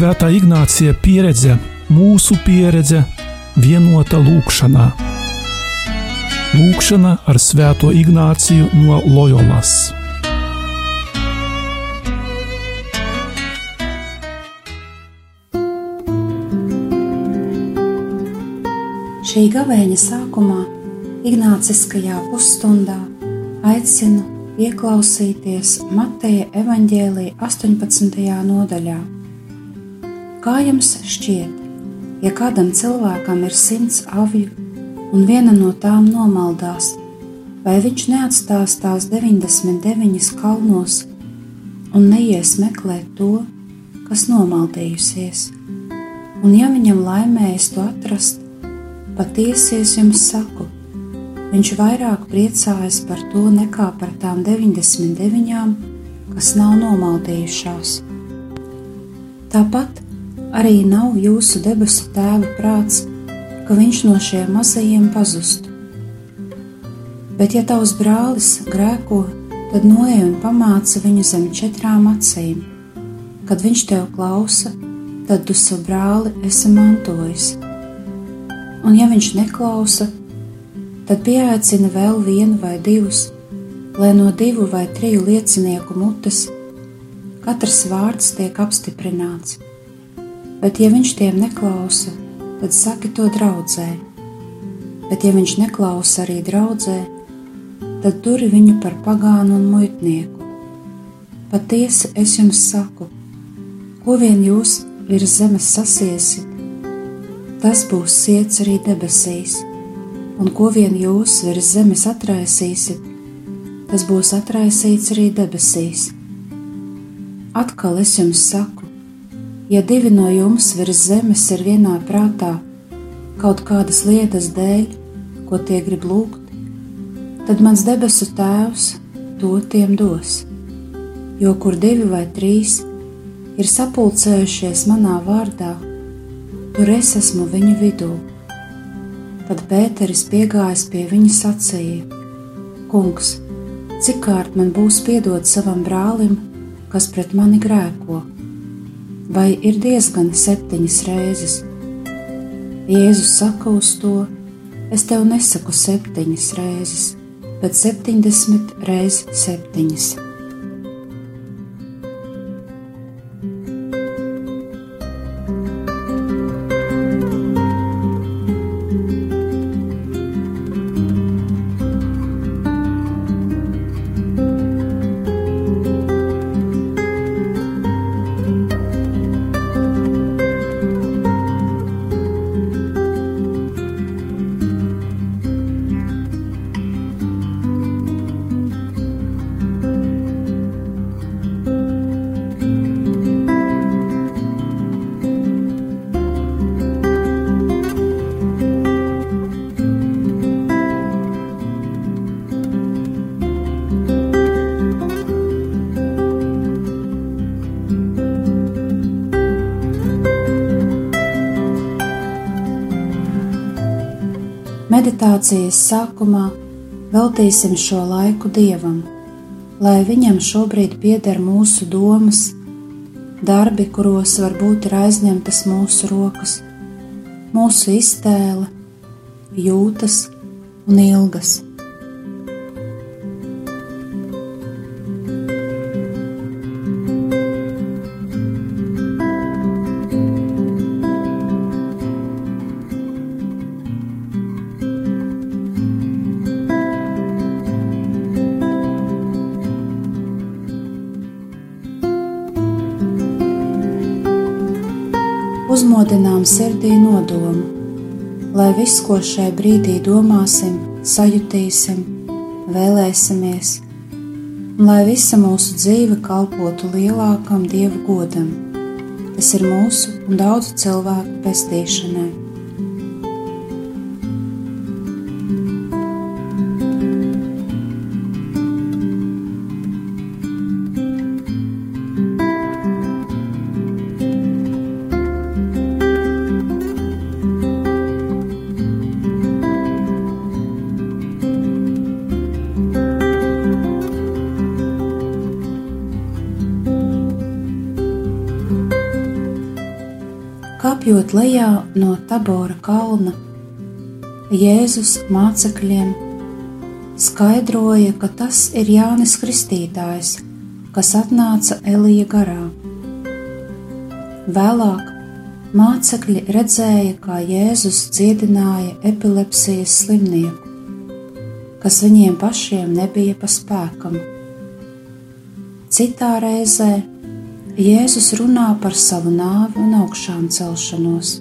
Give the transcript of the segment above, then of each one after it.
Svētā Ignācija pieredze, mūsu pieredze, vienota lūkšanā. Lūkšana ar Svēto Ignāciju no Loyolas. Šī gavēņa sākumā, Ignāciskajā pusstundā, aicinu ieklausīties Mateja evaņģēlīja 18. nodaļā Kā jums šķiet, ja kādam cilvēkam ir simts aviju un viena no tām nomaldās, vai viņš neatstās tās 99 kalnos un neies meklēt to, kas nomaldījusies? Un ja viņam laimējas to atrast, patiesi es jums saku, viņš vairāk priecājas par to nekā par tām 99, kas nav nomaldījušās. Tāpat arī nav jūsu debesu tēva prāts, ka viņš no šiem mazajiem pazustu. Bet, ja tavs brālis grēko, tad noej un pamāca viņu zem četrām acīm. Kad viņš tev klausa, tad tu savu brāli esi mantojis. Un, ja viņš neklausa, tad pieaicina vēl vienu vai divus, lai no divu vai triju liecinieku mutes katrs vārds tiek apstiprināts bet ja viņš tiem neklausa, tad saki to draudzē. Bet ja viņš neklausa arī draudzē, tad turi viņu par pagānu un muitnieku. Patiesi es jums saku, ko vien jūs virs zemes sasiesit, tas būs ciets arī debesīs, un ko vien jūs virs zemes atraisīsit, tas būs atraisīts arī debesīs. Atkal es jums saku, Ja divi no jums virs zemes ir vienā prātā kaut kādas lietas dēļ, ko tie grib lūgt, tad mans debesu Tēvs to tiem dos. Jo kur divi vai trīs ir sapulcējušies manā vārdā, tur es esmu viņu vidū. Tad Pēteris piegājis pie viņa sacīja: Kungs, cik kārt man būs piedot savam brālim, kas pret mani grēko? Vai ir diezgan septiņas reizes? Jēzus saka uz to: Es tev nesaku septiņas reizes, bet septiņdesmit reizes septiņas. Meditācijas sākumā veltīsim šo laiku Dievam, lai Viņam šobrīd pieder mūsu domas, darbi, kuros varbūt ir aizņemtas mūsu rokas, mūsu iztēle, jūtas un ilgas. Uzmodinām sirdī nodomu, lai viss, ko šai brīdī domāsim, sajutīsim, vēlēsimies, un lai visa mūsu dzīve kalpotu lielākam dievu godam. Tas ir mūsu un daudzu cilvēku pestīšanai. Kāpjot lejā no Tabora kalna, Jēzus mācekļiem skaidroja, ka tas ir Jānis Kristītājs, kas atnāca Elija garā. Vēlāk mācekļi redzēja, kā Jēzus dziedināja epilepsijas slimnieku, kas viņiem pašiem nebija pa spēkam. Citā reizē Jēzus runā par savu nāvi un augšām celšanos.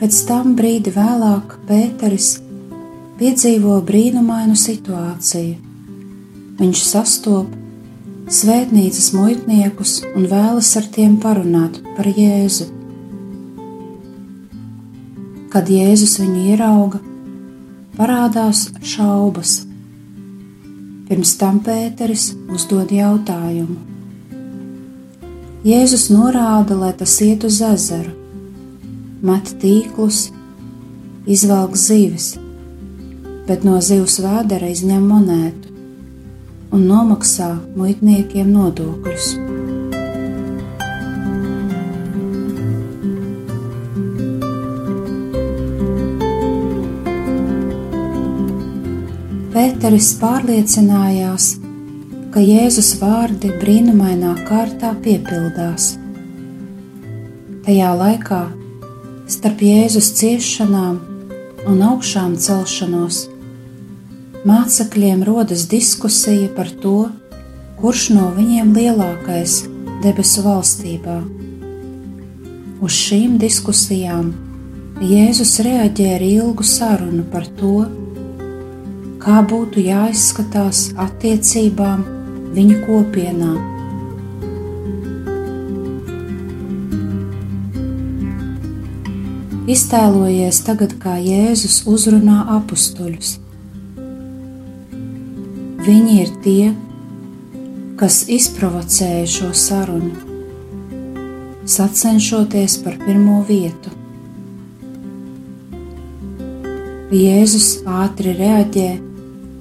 Pēc tam brīdi vēlāk Pēteris piedzīvo brīnumainu situāciju. Viņš sastopas svētnīcas muitniekus un vēlas ar tiem parunāt par Jēzu. Kad Jēzus viņu ierauga, parādās šaubas. Pirms tam Pēteris uzdod jautājumu. Jēzus norāda, lai tas iet uz ezeru, met tīklus, izvelk zivis, bet no zivs vēdera izņem monētu un nomaksā muitniekiem nodokļus. Pēteris pārliecinājās, ka Jēzus vārdi brīnumainā kārtā piepildās. Tajā laikā starp Jēzus ciešanām un augšām celšanos mācekļiem rodas diskusija par to, kurš no viņiem lielākais debesu valstībā. Uz šīm diskusijām Jēzus reaģē ar ilgu sarunu par to, kā būtu jāizskatās attiecībām viņa kopienā. Iztēlojies tagad, kā Jēzus uzrunā apstuļus. Viņi ir tie, kas izprovocēja šo sarunu, sacenšoties par pirmo vietu. Jēzus ātri reaģē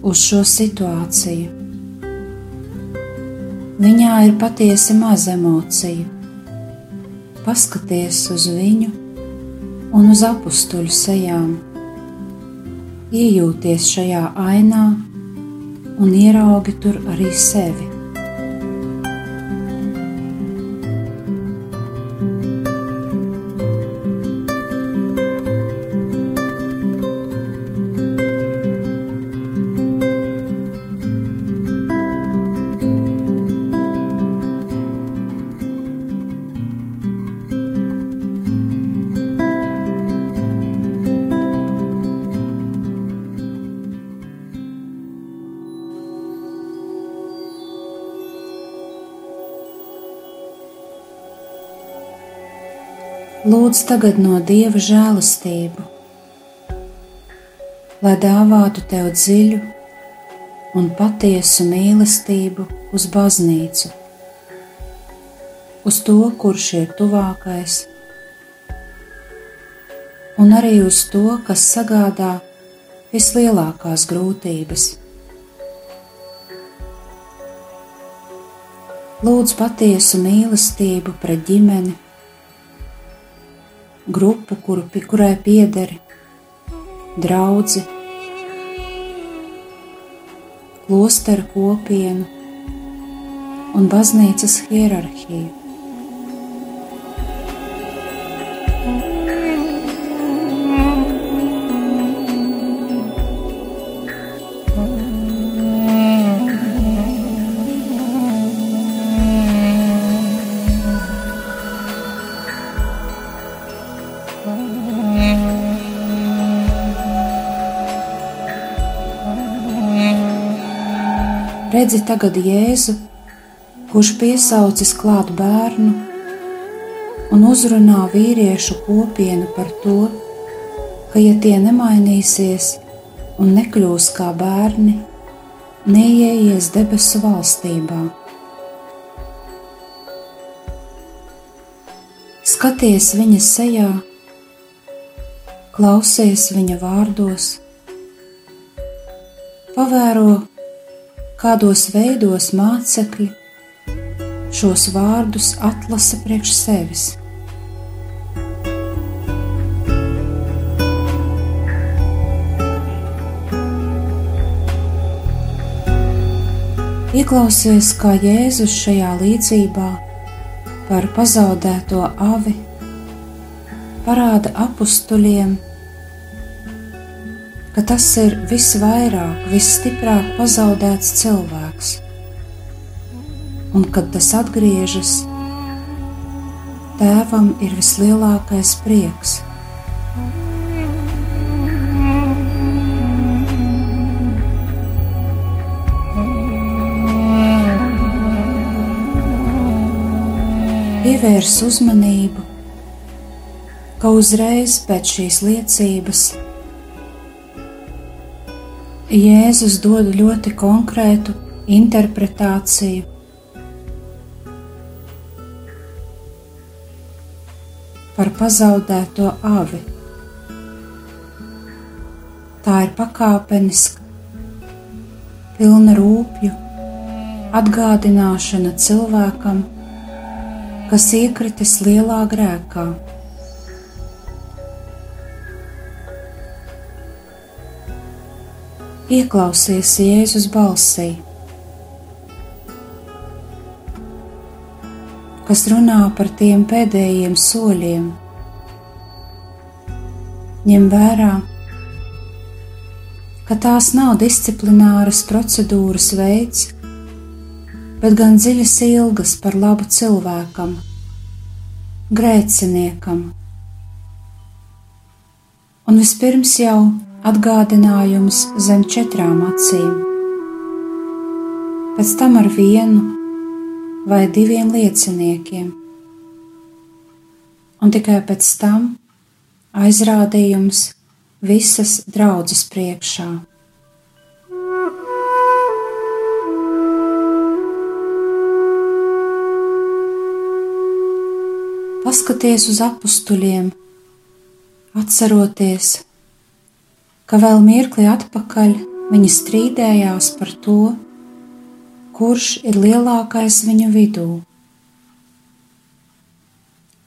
uz šo situāciju. Viņā ir patiesi maz emociju. Paskaties uz viņu un uz apstuļu sejām. Iejūties šajā ainā un ieraugi tur arī sevi. Lūdz tagad no Dieva žēlastību, lai dāvātu tev dziļu un patiesu mīlestību uz baznīcu, uz to, kurš ir tuvākais, un arī uz to, kas sagādā vislielākās grūtības. Lūdzu patiesu mīlestību pret ģimeni grupu, kuru, kurai piederi, draugi, klosteru kopienu un baznīcas hierarhiju. Redzi tagad Jēzu, kurš piesaucis klāt bērnu un uzrunā vīriešu kopienu par to, ka, ja tie nemainīsies un nekļūs kā bērni, neieies debesu valstībā. Skaties viņa sejā, klausies viņa vārdos, pavēro kādos veidos mācekļi šos vārdus atlasa priekš sevis. Ieklausies, kā Jēzus šajā līdzībā par pazaudēto avi parāda apstuļiem, ka tas ir visvairāk, visstiprāk pazaudēts cilvēks, un kad tas atgriežas, tēvam ir vislielākais prieks. pievērs uzmanību, ka uzreiz pēc šīs liecības Jēzus dod ļoti konkrētu interpretāciju. Par pazaudēto avi. Tā ir pakāpeniska, pilna rūpju, atgādināšana cilvēkam, kas iekritis lielā grēkā. Ieklausies Jēzus balsī, kas runā par tiem pēdējiem soļiem. Ņem vērā, ka tās nav disciplināras procedūras veids, bet gan dziļas ilgas par labu cilvēkam, grēciniekam. Un vispirms jau atgādinājums zem četrām acīm, pēc tam ar vienu vai diviem lieciniekiem, un tikai pēc tam aizrādījums visas draudzes priekšā. paskaties uz apstuļiem, atceroties, ka vēl mirkli atpakaļ viņi strīdējās par to, kurš ir lielākais viņu vidū.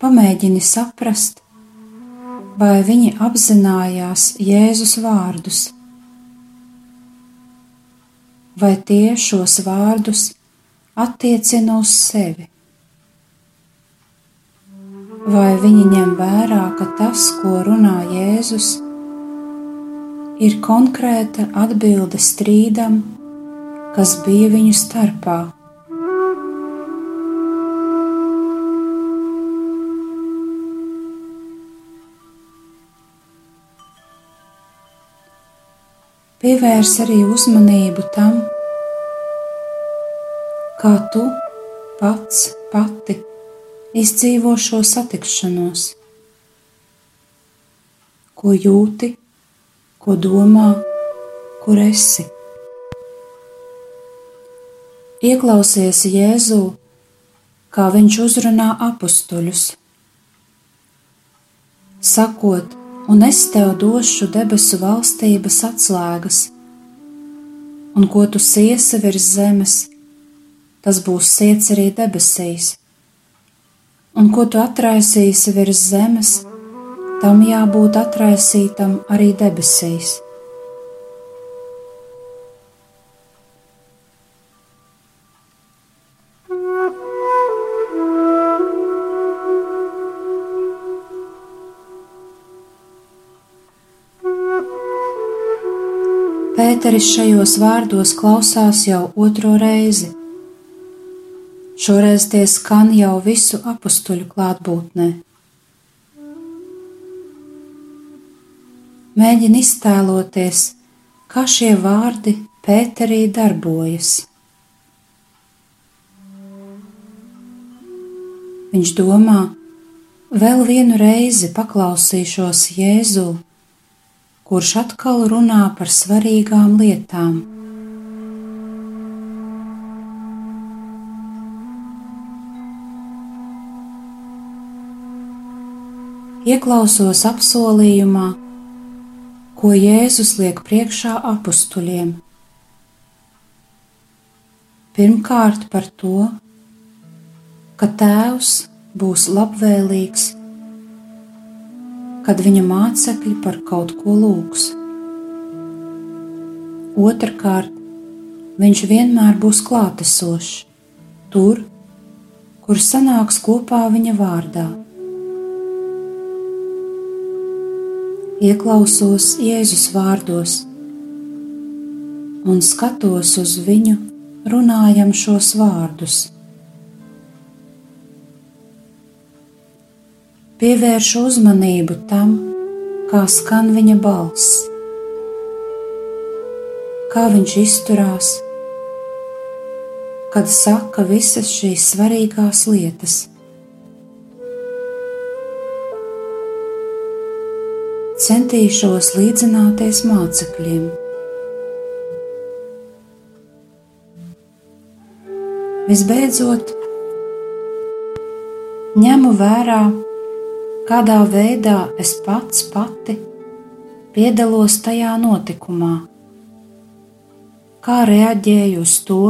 Pamēģini saprast, vai viņi apzinājās Jēzus vārdus, vai tie šos vārdus attiecina uz sevi vai viņi ņem vērā, ka tas, ko runā Jēzus, ir konkrēta atbilde strīdam, kas bija viņu starpā. Pievērs arī uzmanību tam, kā tu pats pati izdzīvo šo satikšanos, ko jūti, ko domā, kur esi. Ieklausies Jēzū, kā viņš uzrunā apstuļus, sakot, un es tev došu debesu valstības atslēgas, un ko tu siesi virs zemes, tas būs siets arī debesīs. Un ko tu atraisīsi virs zemes, tam jābūt atraisītam arī debesīs. Pēteris šajos vārdos klausās jau otro reizi Šoreiz tie skan jau visu apstuļu klātbūtnē. Mēģini iztēloties, kā šie vārdi Pēterī darbojas. Viņš domā, vēl vienu reizi paklausīšos Jēzu, kurš atkal runā par svarīgām lietām. ieklausos apsolījumā, ko Jēzus liek priekšā apstuļiem. Pirmkārt par to, ka Tēvs būs labvēlīgs, kad viņa mācekļi par kaut ko lūgs. Otrakārt, viņš vienmēr būs klātesošs tur, kur sanāks kopā viņa vārdā. Ieklausos Jēzus vārdos un skatos uz viņu, runājam šos vārdus. Pievēršu uzmanību tam, kā skan viņa balss, kā viņš izturās kad saka visas šīs svarīgās lietas. Centīšos līdzināties mācekļiem. Visbeidzot, ņemu vērā, kādā veidā es pats pati piedalos tajā notikumā, kā reaģēju uz to,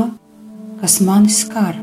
kas mani skar.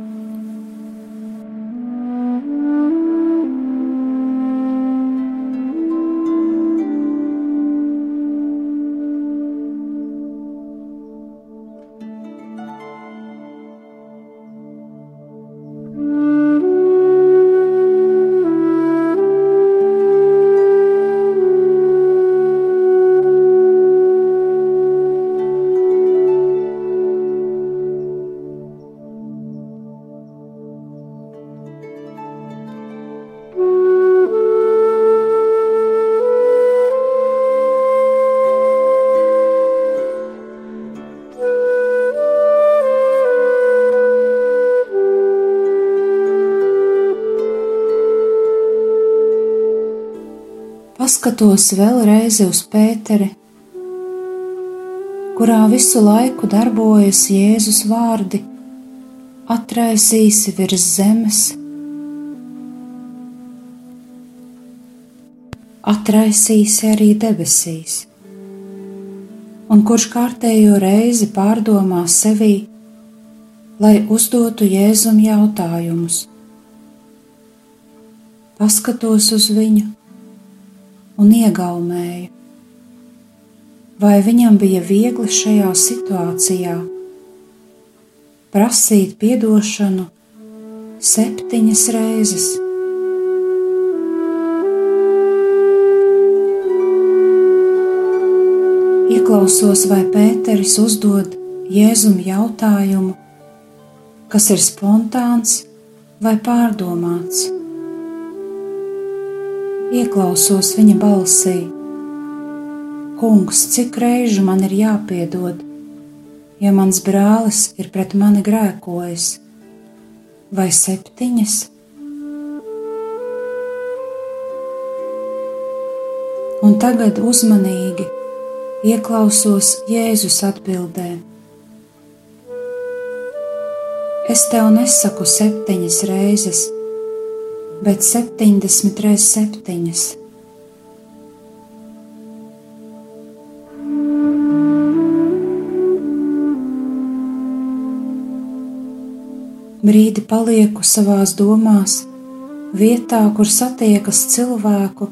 Paskatos vēlreiz uz Pēteri, kurā visu laiku darbojas Jēzus vārdi: atraisīsi virs zemes, atraisīsi arī debesīs, un kurš kārtējo reizi pārdomā sevī, lai uzdotu Jēzum jautājumus. Paskatos uz viņu un iegaumēja. Vai viņam bija viegli šajā situācijā prasīt atdošanu septiņas reizes? Ieklausos, vai Pēteris uzdod Jēzum jautājumu, kas ir spontāns vai pārdomāts ieklausos viņa balsī. Kungs, cik reižu man ir jāpiedod, ja mans brālis ir pret mani grēkojis, vai septiņas? Un tagad uzmanīgi ieklausos Jēzus atbildē. Es tev nesaku septiņas reizes, bet 70 reizes 7. Brīdi palieku savās domās, vietā, kur satiekas cilvēku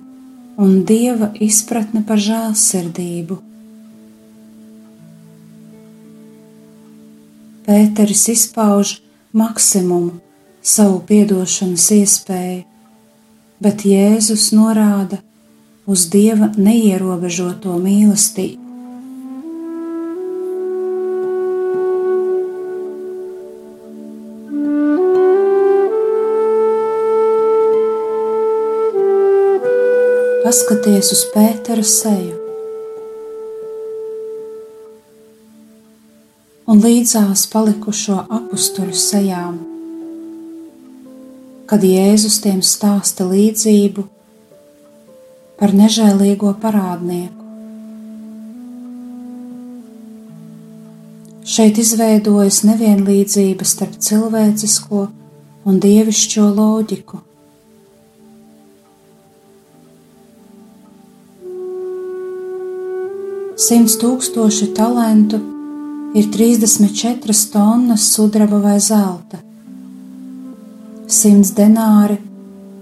un dieva izpratne par žēlsirdību. Pēteris izpauž maksimumu savu piedošanas iespēju, bet Jēzus norāda uz Dieva neierobežoto mīlestību. Paskaties uz Pētera seju, un līdzās palikušo apstuļu sejām kad Jēzus tiem stāsta līdzību par nežēlīgo parādnieku. Šeit izveidojas nevienlīdzība starp cilvēcisko un dievišķo loģiku. Simts tūkstoši talantu ir 34 tonnas sudraba vai zelta Simts denāri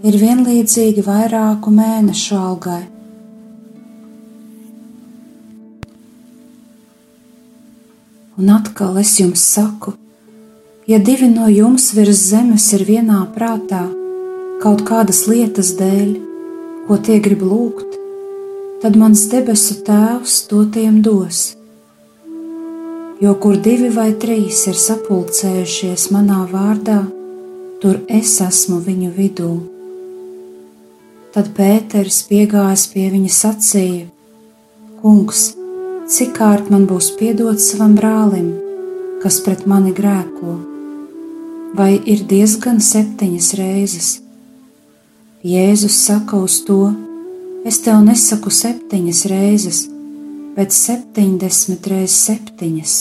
ir vienlīdzīgi vairāku mēnešu algai. Un atkal es jums saku, ja divi no jums virs zemes ir vienā prātā kaut kādas lietas dēļ, ko tie grib lūgt, tad mans debesu Tēvs to tiem dos. Jo kur divi vai trīs ir sapulcējušies manā vārdā, tur es esmu viņu vidū. Tad Pēters piegājis pie viņa sacīja: Kungs, cik kārt man būs piedots savam brālim, kas pret mani grēko? Vai ir diezgan septiņas reizes? Jēzus saka uz to: Es tev nesaku septiņas reizes, bet septiņdesmit reizes septiņas.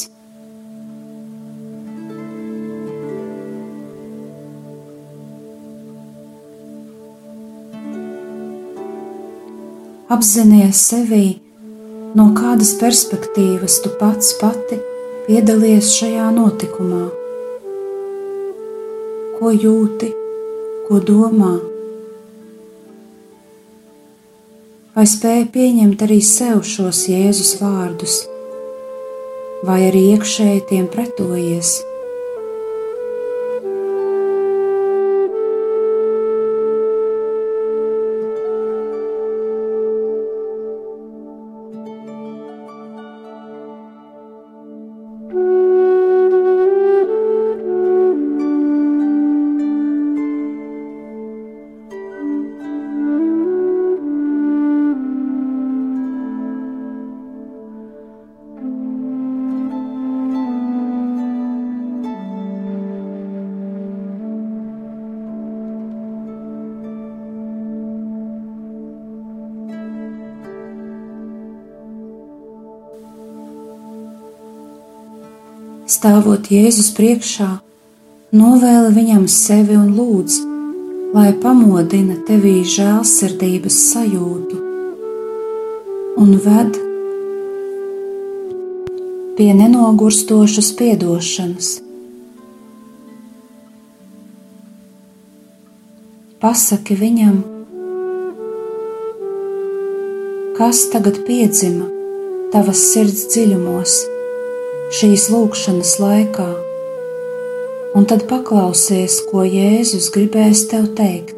Apzinies sevi, no kādas perspektīvas tu pats pati piedalies šajā notikumā. Ko jūti, ko domā? vai spēja pieņemt arī sev šos Jēzus vārdus, vai arī iekšēji tiem pretojies. Stāvot Jēzus priekšā, novēli viņam sevi un lūdz, lai pamodina tevī žēlsirdības sajūtu un ved pie nenogurstošas piedošanas. Pasaki viņam, kas tagad piedzima tavas sirds dziļumos šīs lūkšanas laikā, un tad paklausies, ko Jēzus gribēs tev teikt.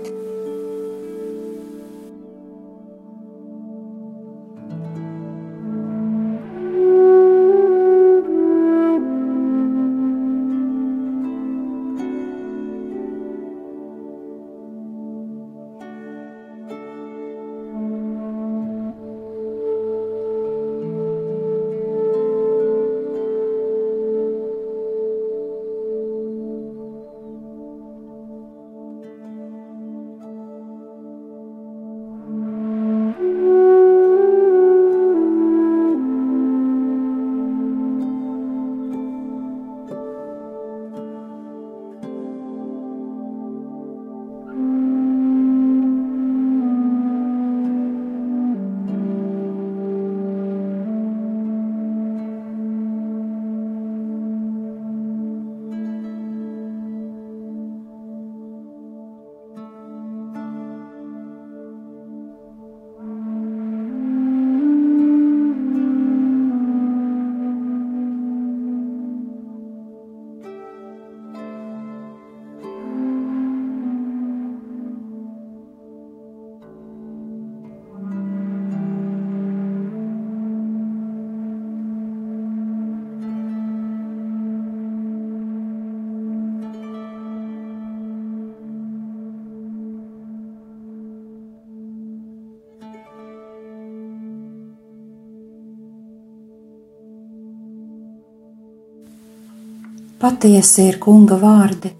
Patiesi ir kunga vārdi,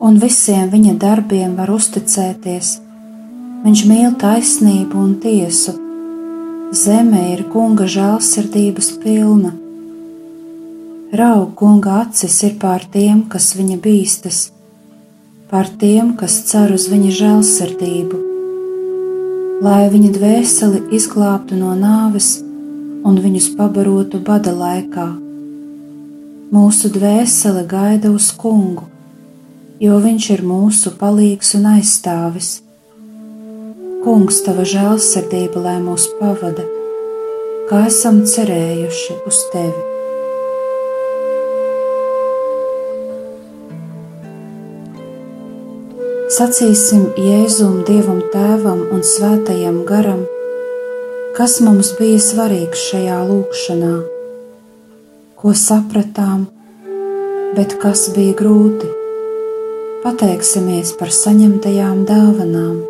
un visiem viņa darbiem var uzticēties. Viņš mīl taisnību un tiesu. Zeme ir kunga žēlsirdības pilna. Raug kunga acis ir pār tiem, kas viņa bīstas, pār tiem, kas cer uz viņa žēlsirdību, lai viņa dvēseli izglābtu no nāves un viņus pabarotu bada laikā Mūsu dvēsele gaida uz kungu, jo Viņš ir mūsu palīgs un aizstāvis. Kungs, tava žēlsirdība, lai mūs pavada, kā esam cerējuši uz tevi. Sacīsim Jēzum, Dievam, Tēvam un Svētajam Garam, kas mums bija svarīgs šajā lūkšanā, ko sapratām, bet kas bija grūti. Pateiksimies par saņemtajām dāvanām.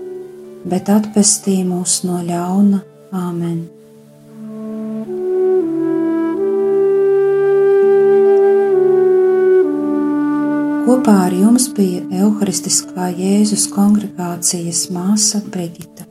bet atpestī mūs no ļauna. Āmen! Kopā ar jums bija Euharistiskā Jēzus kongregācijas māsa Brigita.